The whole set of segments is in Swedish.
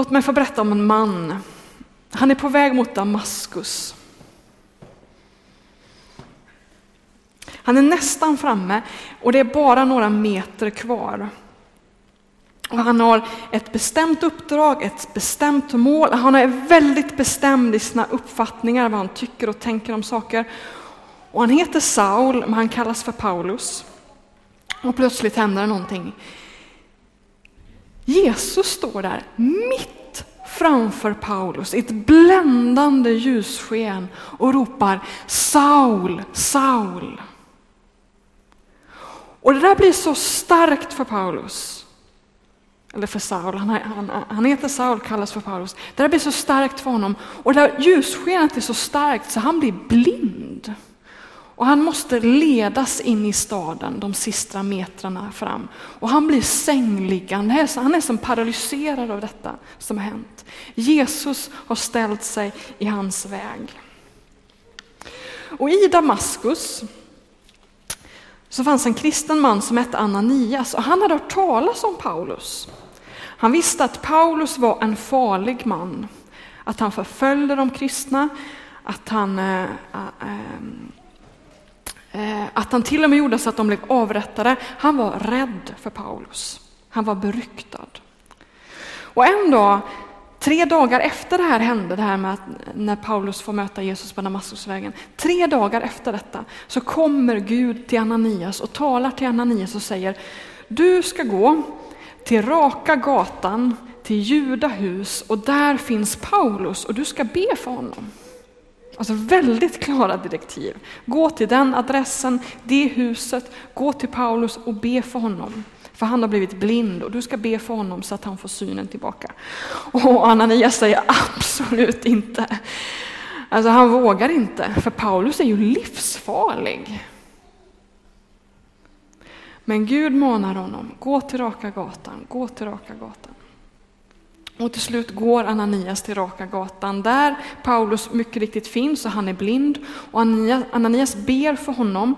Låt mig få berätta om en man. Han är på väg mot Damaskus. Han är nästan framme och det är bara några meter kvar. Och han har ett bestämt uppdrag, ett bestämt mål. Han är väldigt bestämd i sina uppfattningar, vad han tycker och tänker om saker. Och han heter Saul, men han kallas för Paulus. Och plötsligt händer någonting. Jesus står där mitt framför Paulus i ett bländande ljussken och ropar Saul, Saul. Och det där blir så starkt för Paulus. Eller för Saul, han, han, han heter Saul, kallas för Paulus. Det där blir så starkt för honom och det där ljusskenet är så starkt så han blir blind. Och han måste ledas in i staden de sista metrarna fram. Och han blir sängliggande, han är som paralyserad av detta som har hänt. Jesus har ställt sig i hans väg. Och i Damaskus så fanns en kristen man som hette Ananias och han hade hört talas om Paulus. Han visste att Paulus var en farlig man, att han förföljde de kristna, att han, äh, äh, Eh, att han till och med gjorde så att de blev avrättade. Han var rädd för Paulus. Han var beryktad. Och en dag Tre dagar efter det här hände, det här med att när Paulus får möta Jesus på Damaskusvägen. Tre dagar efter detta så kommer Gud till Ananias och talar till Ananias och säger Du ska gå till raka gatan till Judahus och där finns Paulus och du ska be för honom. Alltså väldigt klara direktiv. Gå till den adressen, det huset, gå till Paulus och be för honom. För han har blivit blind och du ska be för honom så att han får synen tillbaka. Och Ananias säger absolut inte. Alltså han vågar inte, för Paulus är ju livsfarlig. Men Gud manar honom, gå till raka gatan, gå till raka gatan. Och till slut går Ananias till raka gatan där Paulus mycket riktigt finns och han är blind. Och Ananias ber för honom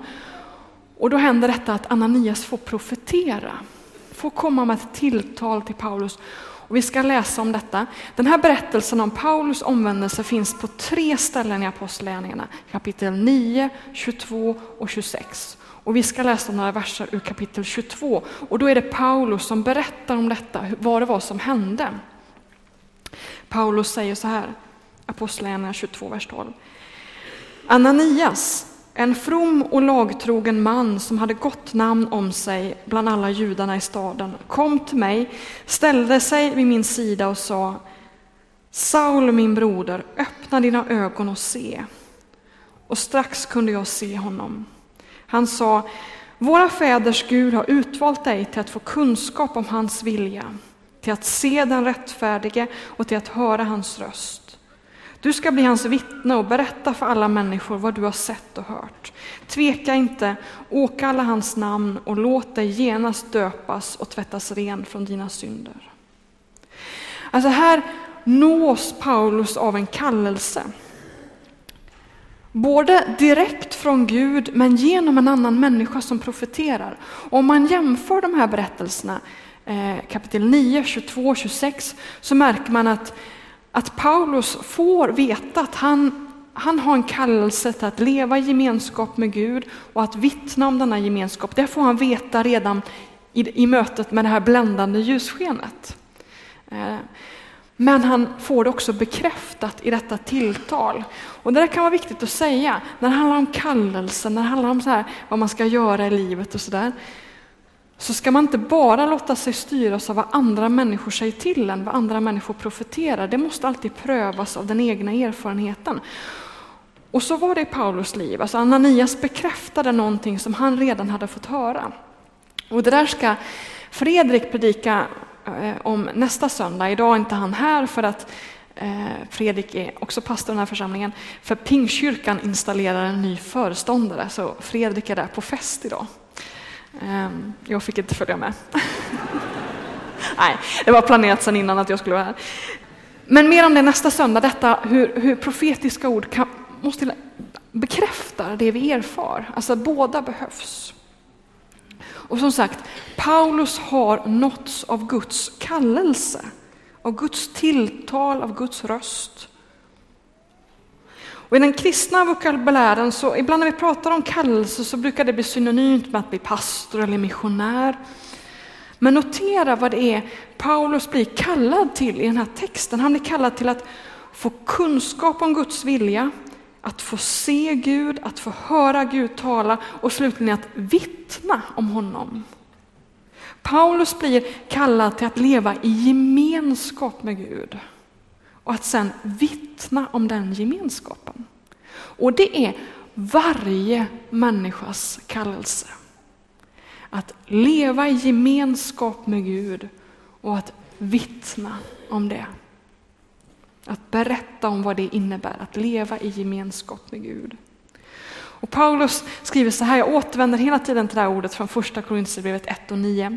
och då händer detta att Ananias får profetera, får komma med ett tilltal till Paulus. Och vi ska läsa om detta. Den här berättelsen om Paulus omvändelse finns på tre ställen i Apostlagärningarna, kapitel 9, 22 och 26. Och vi ska läsa några verser ur kapitel 22 och då är det Paulus som berättar om detta, vad det var som hände. Paulus säger så här, Apostlagärningarna 22, vers 12. Ananias, en from och lagtrogen man som hade gott namn om sig bland alla judarna i staden kom till mig, ställde sig vid min sida och sa Saul, min broder, öppna dina ögon och se. Och strax kunde jag se honom. Han sa, våra fäders Gud har utvalt dig till att få kunskap om hans vilja, till att se den rättfärdige och till att höra hans röst. Du ska bli hans vittne och berätta för alla människor vad du har sett och hört. Tveka inte, åkalla hans namn och låt dig genast döpas och tvättas ren från dina synder. Alltså här nås Paulus av en kallelse. Både direkt från Gud men genom en annan människa som profeterar. Om man jämför de här berättelserna, Eh, kapitel 9, 22, 26, så märker man att att Paulus får veta att han, han har en kallelse till att leva i gemenskap med Gud och att vittna om denna gemenskap. Det får han veta redan i, i mötet med det här bländande ljusskenet. Eh, men han får det också bekräftat i detta tilltal. Och det där kan vara viktigt att säga när det handlar om kallelse, när det handlar om så här, vad man ska göra i livet och sådär så ska man inte bara låta sig styras av vad andra människor säger till en, vad andra människor profeterar. Det måste alltid prövas av den egna erfarenheten. Och så var det i Paulus liv. Alltså Ananias bekräftade någonting som han redan hade fått höra. Och det där ska Fredrik predika eh, om nästa söndag. Idag är inte han här för att eh, Fredrik är också pastor i den här församlingen. För Pingkyrkan installerar en ny föreståndare, så Fredrik är där på fest idag. Ehm, jag fick inte följa med. Nej, det var planerat sedan innan att jag skulle vara här. Men mer om det nästa söndag, detta hur, hur profetiska ord kan, måste bekräfta det vi erfar. Alltså båda behövs. Och som sagt, Paulus har nåtts av Guds kallelse av Guds tilltal, av Guds röst. Och I den kristna vokabulären, så ibland när vi pratar om kallelse så brukar det bli synonymt med att bli pastor eller missionär. Men notera vad det är Paulus blir kallad till i den här texten. Han blir kallad till att få kunskap om Guds vilja, att få se Gud, att få höra Gud tala och slutligen att vittna om honom. Paulus blir kallad till att leva i gemenskap med Gud och att sedan vittna om den gemenskapen. Och det är varje människas kallelse. Att leva i gemenskap med Gud och att vittna om det. Att berätta om vad det innebär att leva i gemenskap med Gud. Och Paulus skriver så här, jag återvänder hela tiden till det här ordet från första Korinthierbrevet 1 och 9.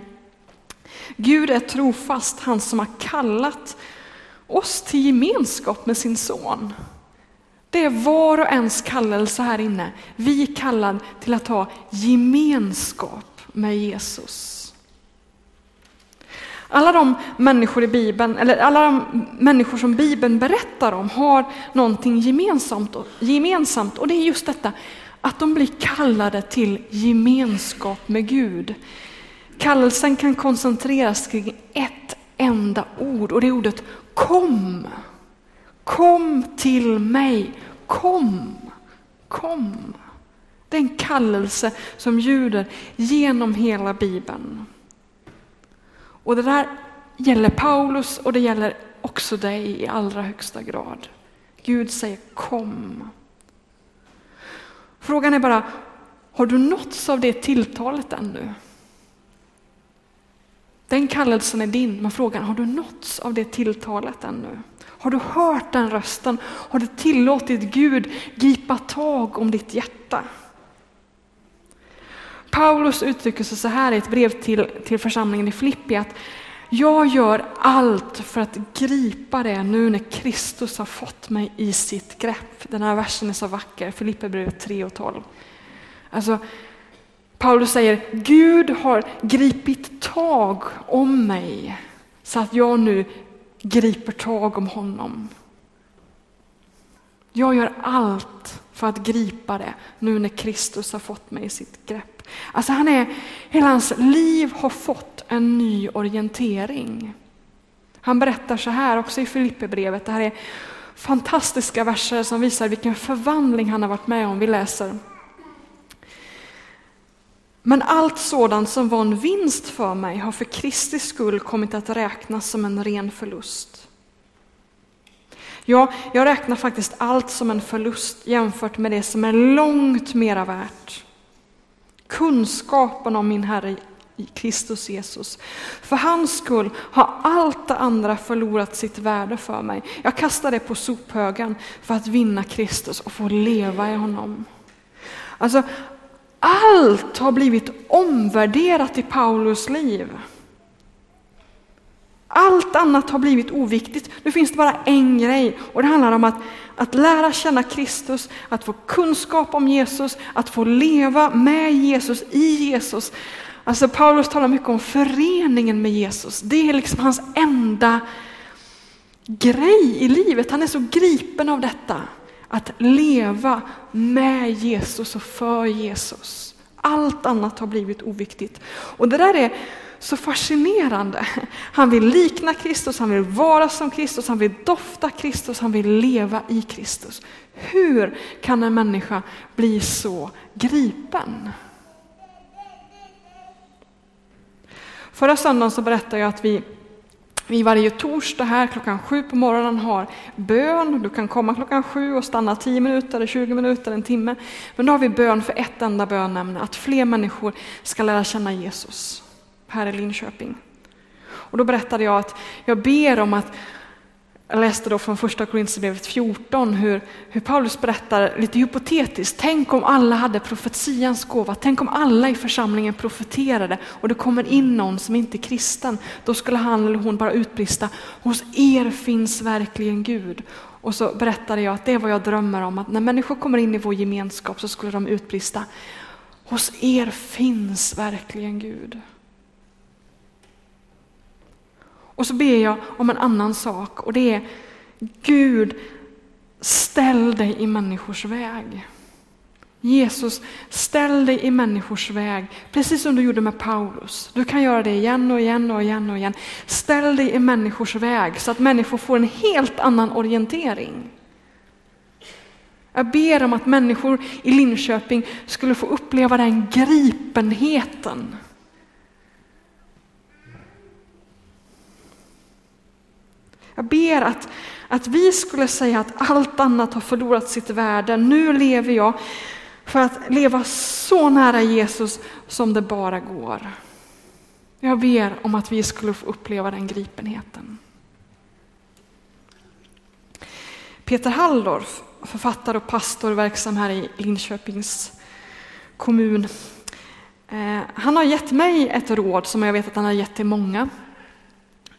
Gud är trofast, han som har kallat oss till gemenskap med sin son. Det är var och ens kallelse här inne. Vi är kallade till att ha gemenskap med Jesus. Alla de människor i Bibeln, eller alla de människor som Bibeln berättar om har någonting gemensamt, gemensamt och det är just detta att de blir kallade till gemenskap med Gud. Kallelsen kan koncentreras kring ett enda ord och det är ordet kom. Kom till mig, kom, kom. Det är en kallelse som ljuder genom hela Bibeln. Och det där gäller Paulus och det gäller också dig i allra högsta grad. Gud säger kom. Frågan är bara, har du nåtts av det tilltalet ännu? Den kallelsen är din, men frågan har du nåtts av det tilltalet ännu? Har du hört den rösten? Har du tillåtit Gud gripa tag om ditt hjärta? Paulus uttrycker sig så här i ett brev till, till församlingen i Filippi att jag gör allt för att gripa det nu när Kristus har fått mig i sitt grepp. Den här versen är så vacker, Filipperbrevet 3 och 12. Alltså, Paulus säger, Gud har gripit tag om mig så att jag nu griper tag om honom. Jag gör allt för att gripa det nu när Kristus har fått mig i sitt grepp. Alltså han är, hela hans liv har fått en ny orientering. Han berättar så här också i Filipperbrevet, det här är fantastiska verser som visar vilken förvandling han har varit med om. Vi läser men allt sådant som var en vinst för mig har för Kristi skull kommit att räknas som en ren förlust. Ja, jag räknar faktiskt allt som en förlust jämfört med det som är långt mera värt. Kunskapen om min Herre Kristus Jesus. För hans skull har allt det andra förlorat sitt värde för mig. Jag kastar det på sophögen för att vinna Kristus och få leva i honom. Alltså, allt har blivit omvärderat i Paulus liv. Allt annat har blivit oviktigt. Nu finns det bara en grej och det handlar om att, att lära känna Kristus, att få kunskap om Jesus, att få leva med Jesus, i Jesus. Alltså Paulus talar mycket om föreningen med Jesus. Det är liksom hans enda grej i livet. Han är så gripen av detta. Att leva med Jesus och för Jesus. Allt annat har blivit oviktigt. Och det där är så fascinerande. Han vill likna Kristus, han vill vara som Kristus, han vill dofta Kristus, han vill leva i Kristus. Hur kan en människa bli så gripen? Förra söndagen så berättade jag att vi vi varje torsdag här klockan sju på morgonen har bön. Du kan komma klockan sju och stanna tio minuter, eller 20 minuter, en timme. Men då har vi bön för ett enda bönämne, att fler människor ska lära känna Jesus här i Linköping. Och då berättade jag att jag ber om att jag läste då från första Korinthierbrevet 14 hur, hur Paulus berättar lite hypotetiskt. Tänk om alla hade profetians gåva. Tänk om alla i församlingen profeterade och det kommer in någon som inte är kristen. Då skulle han eller hon bara utbrista. Hos er finns verkligen Gud. Och så berättade jag att det är vad jag drömmer om. Att när människor kommer in i vår gemenskap så skulle de utbrista. Hos er finns verkligen Gud. Och så ber jag om en annan sak och det är Gud, ställ dig i människors väg. Jesus, ställ dig i människors väg, precis som du gjorde med Paulus. Du kan göra det igen och igen och igen och igen. Ställ dig i människors väg så att människor får en helt annan orientering. Jag ber om att människor i Linköping skulle få uppleva den gripenheten. Jag ber att, att vi skulle säga att allt annat har förlorat sitt värde. Nu lever jag för att leva så nära Jesus som det bara går. Jag ber om att vi skulle få uppleva den gripenheten. Peter Halldorf, författare och pastor verksam här i Linköpings kommun. Eh, han har gett mig ett råd som jag vet att han har gett till många.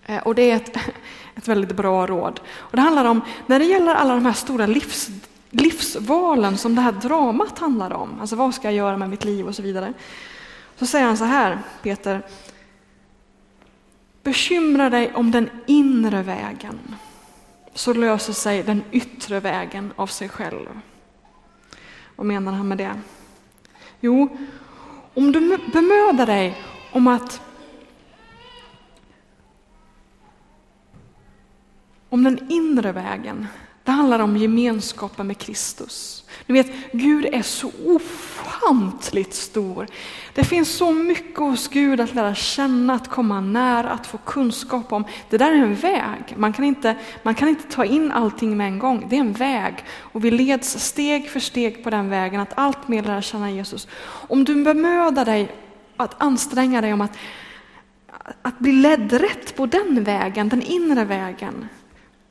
Eh, och det är ett, ett väldigt bra råd. Och det handlar om, när det gäller alla de här stora livs, livsvalen som det här dramat handlar om, alltså vad ska jag göra med mitt liv och så vidare. Så säger han så här, Peter. Bekymra dig om den inre vägen så löser sig den yttre vägen av sig själv. Vad menar han med det? Jo, om du bemödar dig om att om den inre vägen, det handlar om gemenskapen med Kristus. Ni vet, Gud är så ofantligt stor. Det finns så mycket hos Gud att lära känna, att komma nära, att få kunskap om. Det där är en väg. Man kan inte, man kan inte ta in allting med en gång. Det är en väg och vi leds steg för steg på den vägen att allt mer lära känna Jesus. Om du bemödar dig att anstränga dig om att, att bli ledd rätt på den vägen, den inre vägen,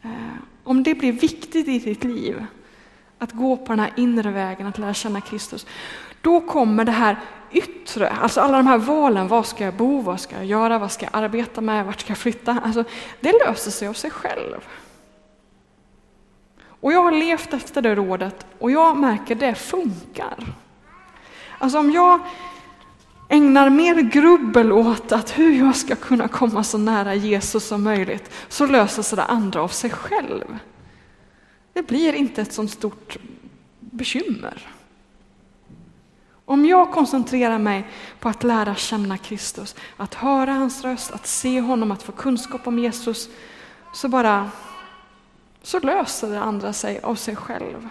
Eh, om det blir viktigt i ditt liv, att gå på den här inre vägen, att lära känna Kristus, då kommer det här yttre, alltså alla de här valen, var ska jag bo, vad ska jag göra, vad ska jag arbeta med, vart ska jag flytta? Alltså, det löser sig av sig själv. Och jag har levt efter det rådet och jag märker att det funkar. Alltså om jag ägnar mer grubbel åt att hur jag ska kunna komma så nära Jesus som möjligt, så löser sig det andra av sig själv. Det blir inte ett så stort bekymmer. Om jag koncentrerar mig på att lära känna Kristus, att höra hans röst, att se honom, att få kunskap om Jesus, så bara så löser det andra sig av sig själv.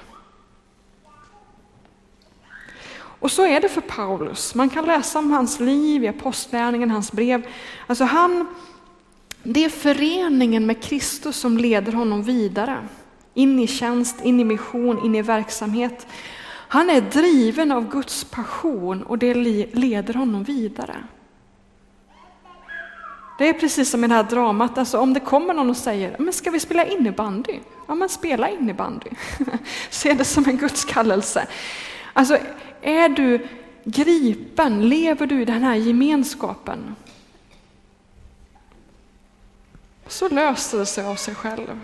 Och så är det för Paulus. Man kan läsa om hans liv i apostlärningen, hans brev. Alltså han, det är föreningen med Kristus som leder honom vidare. In i tjänst, in i mission, in i verksamhet. Han är driven av Guds passion och det leder honom vidare. Det är precis som i det här dramat, alltså om det kommer någon och säger, men ska vi spela innebandy? Ja men spela innebandy. Se det som en Guds kallelse. Alltså är du gripen, lever du i den här gemenskapen? Så löser det sig av sig själv.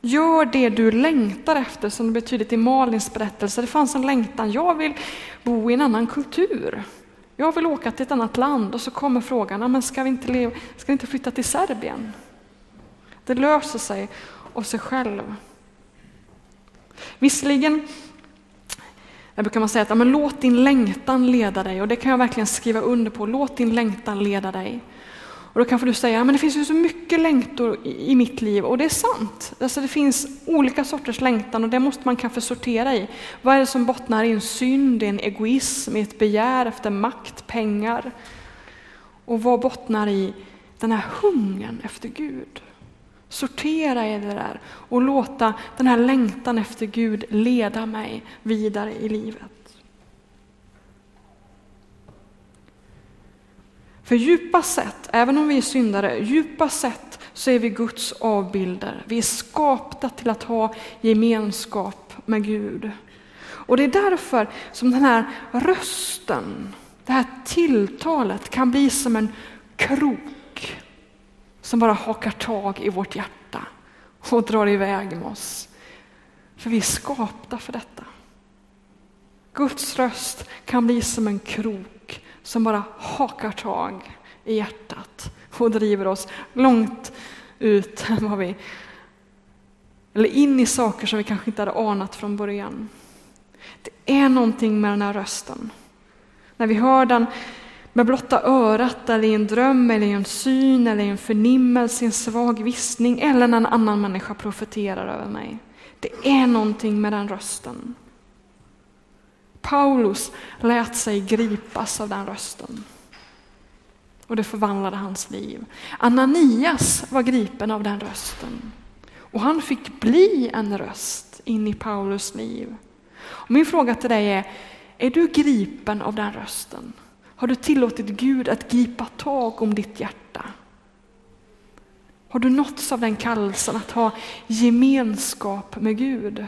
Gör det du längtar efter, som det betyder i Malins berättelse. Det fanns en längtan, jag vill bo i en annan kultur. Jag vill åka till ett annat land och så kommer frågan, men ska vi inte, leva, ska vi inte flytta till Serbien? Det löser sig av sig själv. Visserligen där brukar man säga att ja, men låt din längtan leda dig och det kan jag verkligen skriva under på. Låt din längtan leda dig. Och då kanske du säger, att det finns ju så mycket längtor i, mitt liv och det är sant. Alltså det finns olika sorters längtan och det måste man kanske sortera i. Vad är det som bottnar i en synd, i en egoism, i ett begär efter makt, pengar? Och vad bottnar i den här hungern efter Gud? Sortera i det där och låta den här längtan efter Gud leda mig vidare i livet. För djupa sett, även om vi är syndare, djupa sett så är vi Guds avbilder. Vi är skapta till att ha gemenskap med Gud. Och det är därför som den här rösten, det här tilltalet kan bli som en krok som bara hakar tag i vårt hjärta och drar iväg med oss. För vi är skapta för detta. Guds röst kan bli som en krok som bara hakar tag i hjärtat och driver oss långt ut vad vi, eller in i saker som vi kanske inte hade anat från början. Det är någonting med den här rösten. När vi hör den med blotta örat eller i en dröm eller i en syn eller i en förnimmelse, i en svag viskning eller när en annan människa profeterar över mig. Det är någonting med den rösten. Paulus lät sig gripas av den rösten. Och det förvandlade hans liv. Ananias var gripen av den rösten. Och han fick bli en röst in i Paulus liv. Och min fråga till dig är, är du gripen av den rösten? Har du tillåtit Gud att gripa tag om ditt hjärta? Har du nåtts av den kallelsen att ha gemenskap med Gud?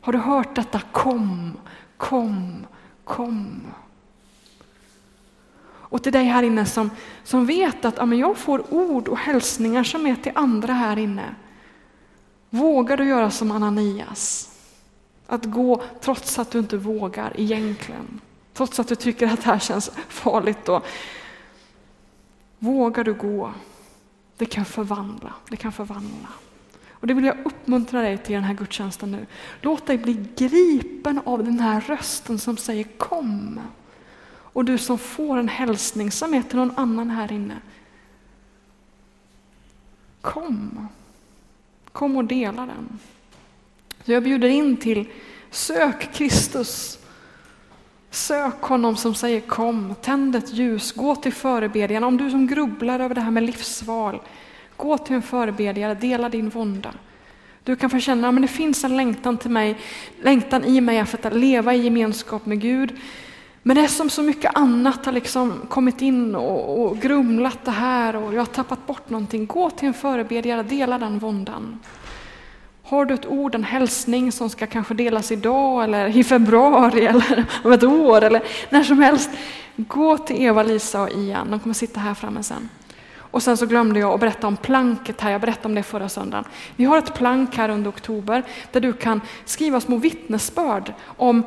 Har du hört detta kom, kom, kom? Och till dig här inne som, som vet att ja, jag får ord och hälsningar som är till andra här inne. Vågar du göra som Ananias? Att gå trots att du inte vågar egentligen. Trots att du tycker att det här känns farligt. Då. Vågar du gå? Det kan förvandla. Det kan förvandla. Och det vill jag uppmuntra dig till den här gudstjänsten nu. Låt dig bli gripen av den här rösten som säger kom. Och du som får en hälsning som är till någon annan här inne. Kom. Kom och dela den. Så jag bjuder in till sök Kristus. Sök honom som säger kom, tänd ett ljus, gå till förebedjan. Om du som grubblar över det här med livsval, gå till en förebedjare, dela din vånda. Du kan få känna att det finns en längtan till mig, längtan i mig för att leva i gemenskap med Gud. Men det är som så mycket annat har liksom kommit in och, och grumlat det här och jag har tappat bort någonting. Gå till en förebedjare, dela den våndan. Har du ett ord, en hälsning som ska kanske delas idag eller i februari eller om ett år eller när som helst. Gå till Eva, Lisa och Ian, de kommer sitta här framme sen. Och sen så glömde jag att berätta om planket här, jag berättade om det förra söndagen. Vi har ett plank här under oktober där du kan skriva små vittnesbörd om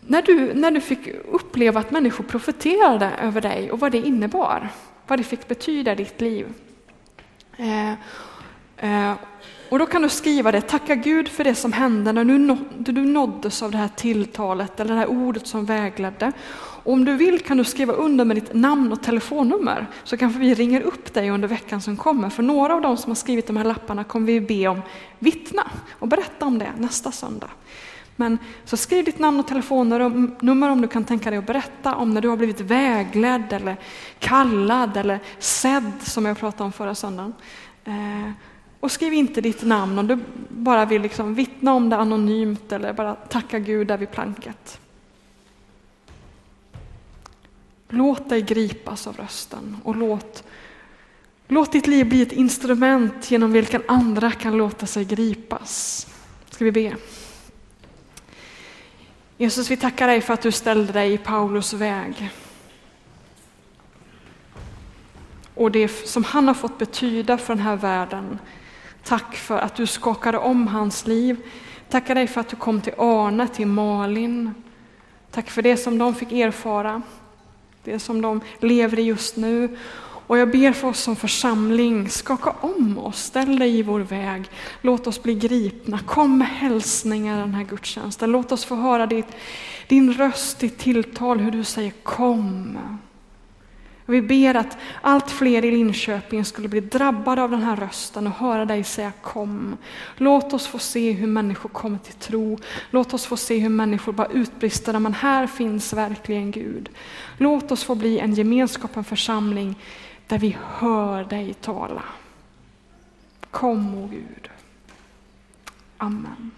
när du, när du fick uppleva att människor profeterade över dig och vad det innebar, vad det fick betyda i ditt liv. Eh, eh, och då kan du skriva det, tacka Gud för det som hände när du, du nåddes av det här tilltalet eller det här ordet som vägledde. Och om du vill kan du skriva under med ditt namn och telefonnummer så kanske vi ringer upp dig under veckan som kommer. För några av dem som har skrivit de här lapparna kommer vi be om vittna och berätta om det nästa söndag. Men så skriv ditt namn och telefonnummer om du kan tänka dig att berätta om när du har blivit vägledd eller kallad eller sedd som jag pratade om förra söndagen. Eh, och skriv inte ditt namn om du bara vill liksom vittna om det anonymt eller bara tacka Gud där vid planket. Låt dig gripas av rösten och låt, låt ditt liv bli ett instrument genom vilken andra kan låta sig gripas. Ska vi be? Jesus, vi tackar dig för att du ställde dig i Paulus väg. Och det som han har fått betyda för den här världen. Tack för att du skakade om hans liv. Tackar dig för att du kom till Arne, till Malin. Tack för det som de fick erfara, det som de lever i just nu. Och jag ber för oss som församling, skaka om oss, ställ dig i vår väg. Låt oss bli gripna, kom med hälsningar den här gudstjänsten. Låt oss få höra ditt, din röst, ditt tilltal, hur du säger kom. Vi ber att allt fler i Linköping skulle bli drabbade av den här rösten och höra dig säga kom. Låt oss få se hur människor kommer till tro. Låt oss få se hur människor bara utbrister, men här finns verkligen Gud. Låt oss få bli en gemenskap, en församling där vi hör dig tala. Kom, o Gud. Amen.